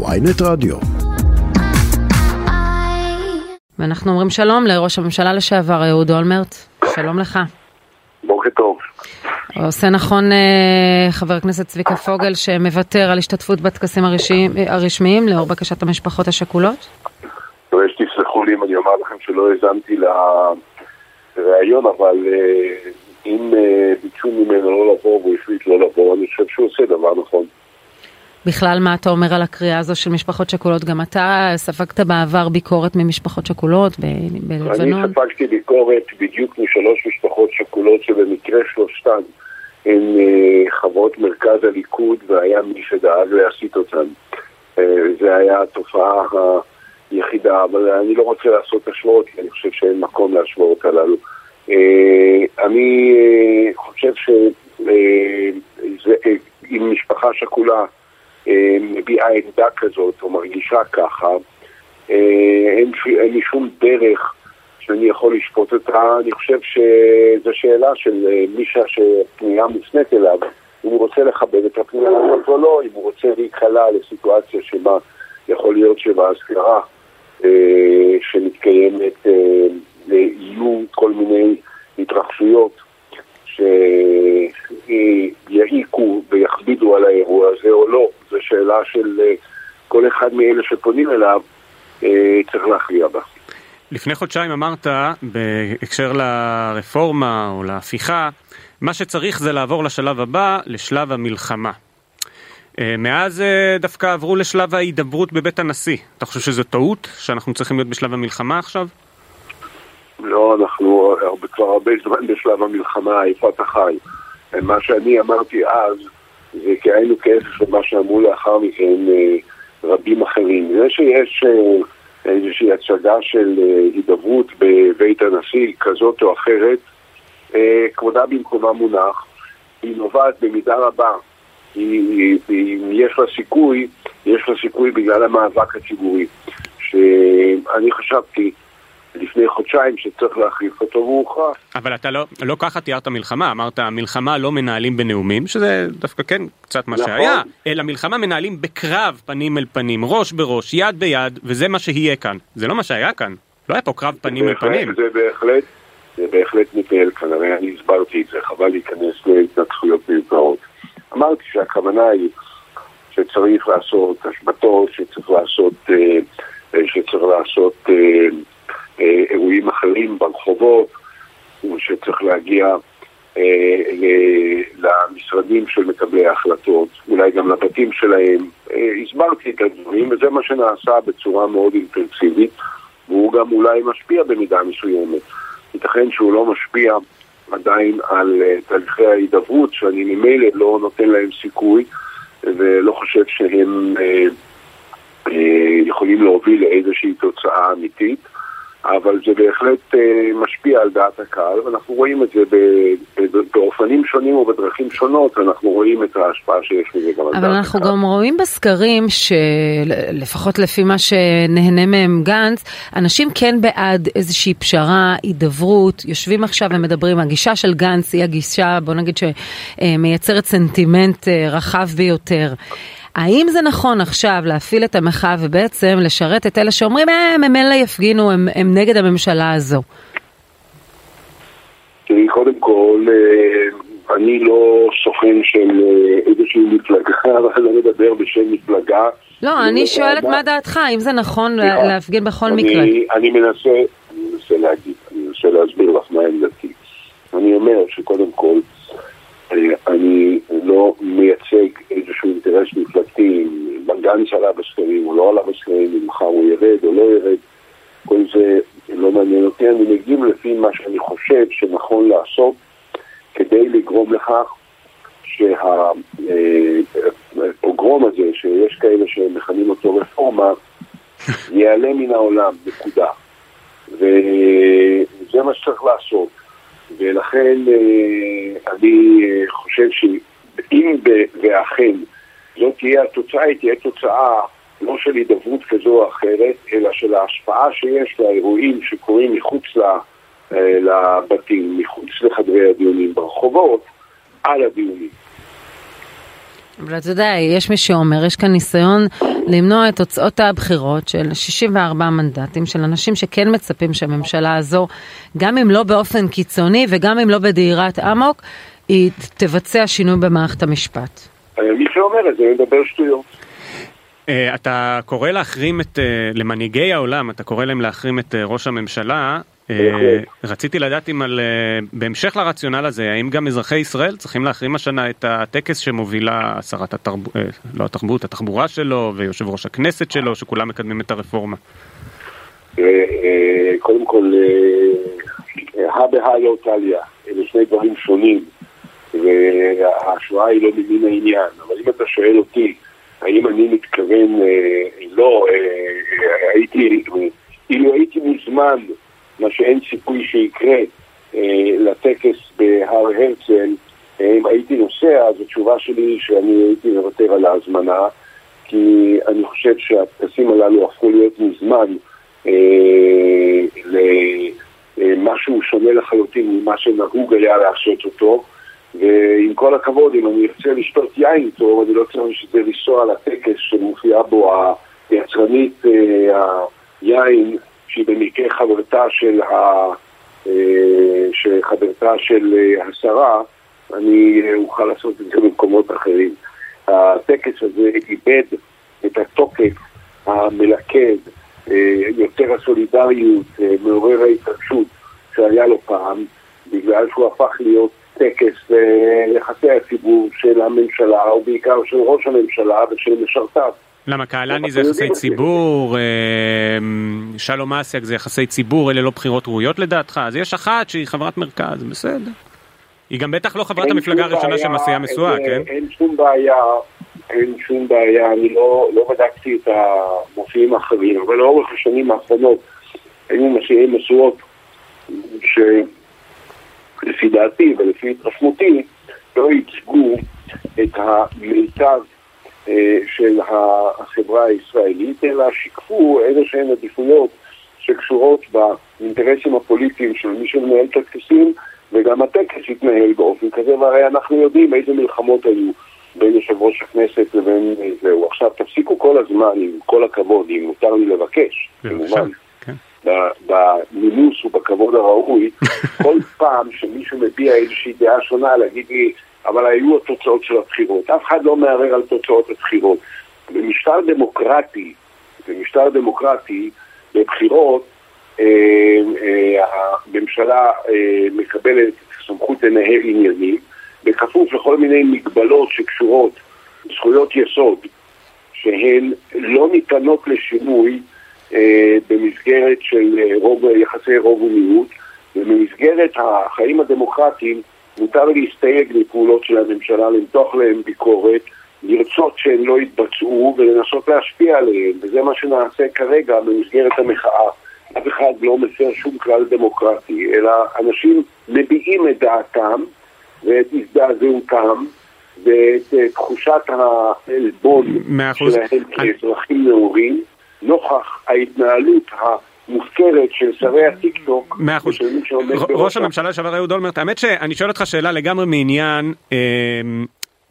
ויינט רדיו. ואנחנו אומרים שלום לראש הממשלה לשעבר אהוד אולמרט, שלום לך. בוקר טוב. עושה נכון אה, חבר הכנסת צביקה פוגל שמוותר על השתתפות בטקסים הרשמיים, לאור בקשת המשפחות השכולות? תסלחו לי אם אני אומר לכם שלא האזנתי לראיון, אבל אה, אם אה, ביקשו ממנו לא לבוא והוא החליט לא לבוא, אני חושב שהוא עושה דבר נכון. בכלל, מה אתה אומר על הקריאה הזו של משפחות שכולות? גם אתה ספגת בעבר ביקורת ממשפחות שכולות בלבנון? אני ספגתי ביקורת בדיוק משלוש משפחות שכולות שבמקרה שלושתן הן אה, חברות מרכז הליכוד והיה מי שדאג להסיט אותן. זה היה התופעה היחידה, אבל אני לא רוצה לעשות השוואות, כי אני חושב שאין מקום להשוואות הללו. אני חושב שאם משפחה שכולה מביעה עמדה כזאת או מרגישה ככה, אין, אין לי שום דרך שאני יכול לשפוט אותה. אני חושב שזו שאלה של מי שהפנייה מופנית אליו, אם הוא רוצה לכבד את הפנייה הזאת או לא, אם הוא רוצה להיקלע לסיטואציה שבה יכול להיות שבהזכרה שמתקיימת יהיו כל מיני התרחשויות שיעיקו ויכבידו על האירוע הזה או לא. זו שאלה של כל אחד מאלה שפונים אליו צריך להכריע בה. לפני חודשיים אמרת בהקשר לרפורמה או להפיכה, מה שצריך זה לעבור לשלב הבא, לשלב המלחמה. מאז דווקא עברו לשלב ההידברות בבית הנשיא. אתה חושב שזו טעות? שאנחנו צריכים להיות בשלב המלחמה עכשיו? לא, אנחנו כבר הרבה זמן בשלב המלחמה, איפה אתה חי. מה שאני אמרתי אז, זה כאין וכאפס למה שאמרו לאחר מכן רבים אחרים. זה שיש איזושהי הצגה של הידברות בבית הנשיא, כזאת או אחרת, כבודה במקומה מונח, היא נובעת במידה רבה אם יש לה סיכוי, יש לה סיכוי בגלל המאבק הציבורי. שאני חשבתי לפני חודשיים שצריך להחליף אותו והוא הוכרח. אבל אתה לא, לא ככה תיארת מלחמה, אמרת מלחמה לא מנהלים בנאומים, שזה דווקא כן קצת מה נכון. שהיה, אלא מלחמה מנהלים בקרב פנים אל פנים, ראש בראש, יד ביד, וזה מה שיהיה כאן. זה לא מה שהיה כאן, לא היה פה קרב פנים אל פנים. זה בהחלט, זה בהחלט מתנהל כאן, הרי אני הסברתי את זה, חבל להיכנס להתנצחויות מיותרות. אמרתי שהכוונה היא שצריך לעשות השבתות, שצריך לעשות, שצריך לעשות אירועים אחרים ברחובות, שצריך להגיע למשרדים של מקבלי ההחלטות, אולי גם לבתים שלהם. הסברתי את הדברים, וזה מה שנעשה בצורה מאוד אינטנסיבית, והוא גם אולי משפיע במידה מסוימת. ייתכן שהוא לא משפיע עדיין על תהליכי ההידברות, שאני ממילא לא נותן להם סיכוי, ולא חושב שהם אה, אה, יכולים להוביל לאיזושהי תוצאה אמיתית. אבל זה בהחלט אה, משפיע על דעת הקהל, ואנחנו רואים את זה באופנים שונים ובדרכים שונות, אנחנו רואים את ההשפעה שיש לזה גם על דעת הקהל. אבל אנחנו גם רואים בסקרים, שלפחות לפי מה שנהנה מהם גנץ, אנשים כן בעד איזושהי פשרה, הידברות, יושבים עכשיו ומדברים, הגישה של גנץ היא הגישה, בוא נגיד שמייצרת סנטימנט רחב ביותר. האם זה נכון עכשיו להפעיל את המחאה ובעצם לשרת את אלה שאומרים, הם ממילא יפגינו, הם, הם נגד הממשלה הזו? תראי, קודם כל, אני לא סוכן של איזושהי מפלגה, אבל לא מדבר בשם מפלגה. לא, אני שואלת מה דעתך, האם זה נכון להפגין בכל מקרה? אני מנסה, אני מנסה להגיד, אני מנסה להסביר לך מה עמדתי. אני אומר שקודם כל, אני לא מייצג איזשהו אינטרס מפלגתי, אם גנץ עלה בסקרים או לא עלה בסקרים, אם מחר הוא ירד או לא ירד, כל זה לא מעניין אותי, אני מגיב לפי מה שאני חושב שנכון לעשות כדי לגרום לכך שהפוגרום הזה, שיש כאלה שמכנים אותו רפורמה, ייעלם מן העולם, נקודה. וזה מה שצריך לעשות. ולכן אני חושב שאם ואכן זאת תהיה התוצאה, היא תהיה תוצאה לא של הידברות כזו או אחרת, אלא של ההשפעה שיש לאירועים שקורים מחוץ לבתים, מחוץ לחדרי הדיונים ברחובות, על הדיונים. אבל אתה יודע, יש מי שאומר, יש כאן ניסיון למנוע את תוצאות הבחירות של 64 מנדטים של אנשים שכן מצפים שהממשלה הזו, גם אם לא באופן קיצוני וגם אם לא בדהירת אמוק, היא תבצע שינוי במערכת המשפט. מי שאומר את זה מדבר שטויות. אה, אתה קורא להחרים את, אה, למנהיגי העולם, אתה קורא להם להחרים את אה, ראש הממשלה. רציתי לדעת אם על, בהמשך לרציונל הזה, האם גם אזרחי ישראל צריכים להחרים השנה את הטקס שמובילה שרת התרבות, לא התרבות, התחבורה שלו ויושב ראש הכנסת שלו, שכולם מקדמים את הרפורמה? קודם כל, הא בהא לא טליה, אלה שני דברים שונים, וההשוואה היא לא ממין העניין, אבל אם אתה שואל אותי, האם אני מתכוון, אה, לא, אה, אה, הייתי, אילו הייתי מוזמן, מה שאין סיכוי שיקרה, לטקס בהר הרצל, אם הייתי נוסע, אז התשובה שלי היא שאני הייתי מוותר על ההזמנה, כי אני חושב שהטקסים הללו הפכו להיות מזמן אה, למשהו שונה לחלוטין ממה שנהוג היה לעשות אותו. ועם כל הכבוד, אם אני ארצה לשתות יין טוב, אני לא צריך שזה לנסוע לטקס שמופיעה בו היצרנית אה, היין, שהיא במקרה חברתה של, ה, אה, חברתה של אה, השרה, אני אוכל לעשות את זה במקומות אחרים. הטקס הזה איבד את התוקף המלכד, יוצר הסולידריות, מעורר ההתרגשות שהיה לו פעם, בגלל שהוא הפך להיות טקס ליחסי הציבור של הממשלה, ובעיקר של ראש הממשלה ושל משרתיו. למה קהלני זה יחסי ציבור, אה, שלום אסיאק זה יחסי ציבור, אלה לא בחירות ראויות לדעתך? אז יש אחת שהיא חברת מרכז, בסדר. היא גם בטח לא חברת המפלגה הראשונה שמסיעה משואה, כן? אין שום בעיה, אין שום בעיה, אני לא, לא בדקתי את המופיעים האחרים, אבל לאורך השנים האחרונות היו מסיעי משואות לפי דעתי ולפי התרשמותי, לא ייצגו את המיטב אה, של החברה הישראלית, אלא שיקפו איזה שהן עדיפויות שקשורות באינטרסים הפוליטיים של מי שמנהל את הטקסים, וגם הטקס יתנהל באופן כזה, והרי אנחנו יודעים איזה מלחמות היו בין יושב ראש הכנסת לבין זהו. עכשיו, תפסיקו כל הזמן, עם כל הכבוד, אם מותר לי לבקש, כמובן. בנימוס ובכבוד הראוי, כל פעם שמישהו מביע איזושהי דעה שונה, להגיד לי, אבל היו התוצאות של הבחירות. אף אחד לא מערער על תוצאות הבחירות. במשטר דמוקרטי, במשטר דמוקרטי, בבחירות, אה, אה, הממשלה אה, מקבלת את הסמכות לנהל עניינים, בכפוף לכל מיני מגבלות שקשורות זכויות יסוד, שהן לא ניתנות לשינוי במסגרת של אה, רוב, יחסי רוב ומיעוט, ובמסגרת החיים הדמוקרטיים מותר להסתייג מפעולות של הממשלה, למתוח להם ביקורת, לרצות שהן לא יתבצעו ולנסות להשפיע עליהן, וזה מה שנעשה כרגע במסגרת המחאה. אף אחד לא מפר שום כלל דמוקרטי, אלא אנשים מביעים את דעתם ואת הזדעזעותם ואת תחושת העלבון שלהם כאזרחים נאורים. נוכח ההתנהלות המופקרת של שרי הטיק טוק. מאה אחוז. ראש הממשלה לשעבר אהוד אולמרט, האמת שאני שואל אותך שאלה לגמרי מעניין. אמ,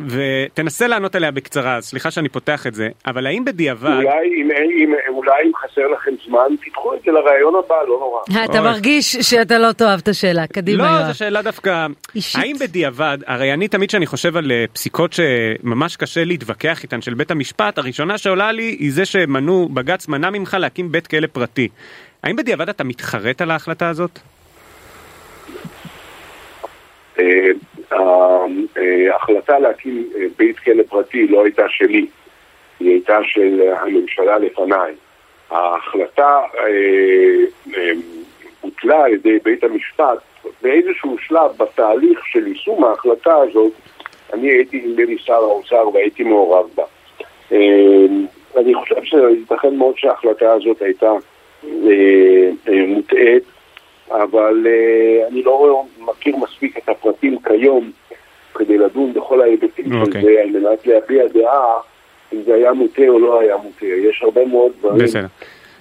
ותנסה לענות עליה בקצרה, סליחה שאני פותח את זה, אבל האם בדיעבד... אולי אם, אם, אולי אם חסר לכם זמן, תדחו את זה לרעיון הבא, לא נורא. אתה מרגיש שאתה לא תאהב את השאלה, קדימה לא, זו שאלה דווקא... אישית. האם בדיעבד, הרי אני תמיד כשאני חושב על אה, פסיקות שממש קשה להתווכח איתן של בית המשפט, הראשונה שעולה לי היא זה שמנו, בג"ץ מנע ממך להקים בית כלא פרטי. האם בדיעבד אתה מתחרט על ההחלטה הזאת? ההחלטה להקים אה, בית כלא פרטי לא הייתה שלי, היא הייתה של הממשלה לפניי. ההחלטה אה, אה, בוטלה על ידי בית המשפט באיזשהו שלב בתהליך של יישום ההחלטה הזאת, אני הייתי נדמה לי שר האוצר והייתי מעורב בה. אני חושב שייתכן מאוד שההחלטה הזאת הייתה מוטעית, אבל אני לא מכיר מספיק את הפרטים כיום כדי לדון בכל ההיבטים okay. של אוקיי. זה, על מנת להביע דעה אם זה היה מוטה או לא היה מוטה. יש הרבה מאוד דברים בסדר.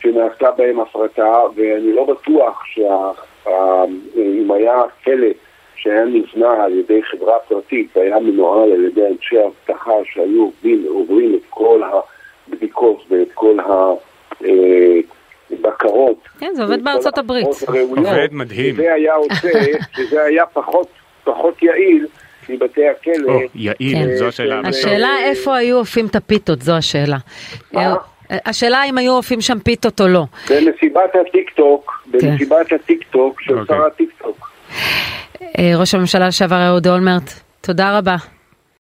שנעשתה בהם הפרטה, ואני לא בטוח שאם היה כלא שהיה נבנה על ידי חברה פרטית והיה מנוהל על ידי אנשי אבטחה שהיו עובדים, עוברים את כל הבדיקות ואת כל הבקרות. כן, זה עובד בארצות הברית. עובד מדהים. וזה היה עושה, שזה היה פחות, פחות יעיל מבתי הכלא. או, יעיל, כן. זו השאלה. השאלה איפה היו אופים את הפיתות, זו השאלה. השאלה אם היו אופים שם פיתות או לא. במסיבת הטיק טוק, במסיבת הטיק טוק של אוקיי. שר הטיק טוק. אה, ראש הממשלה לשעבר אהוד אולמרט, תודה רבה.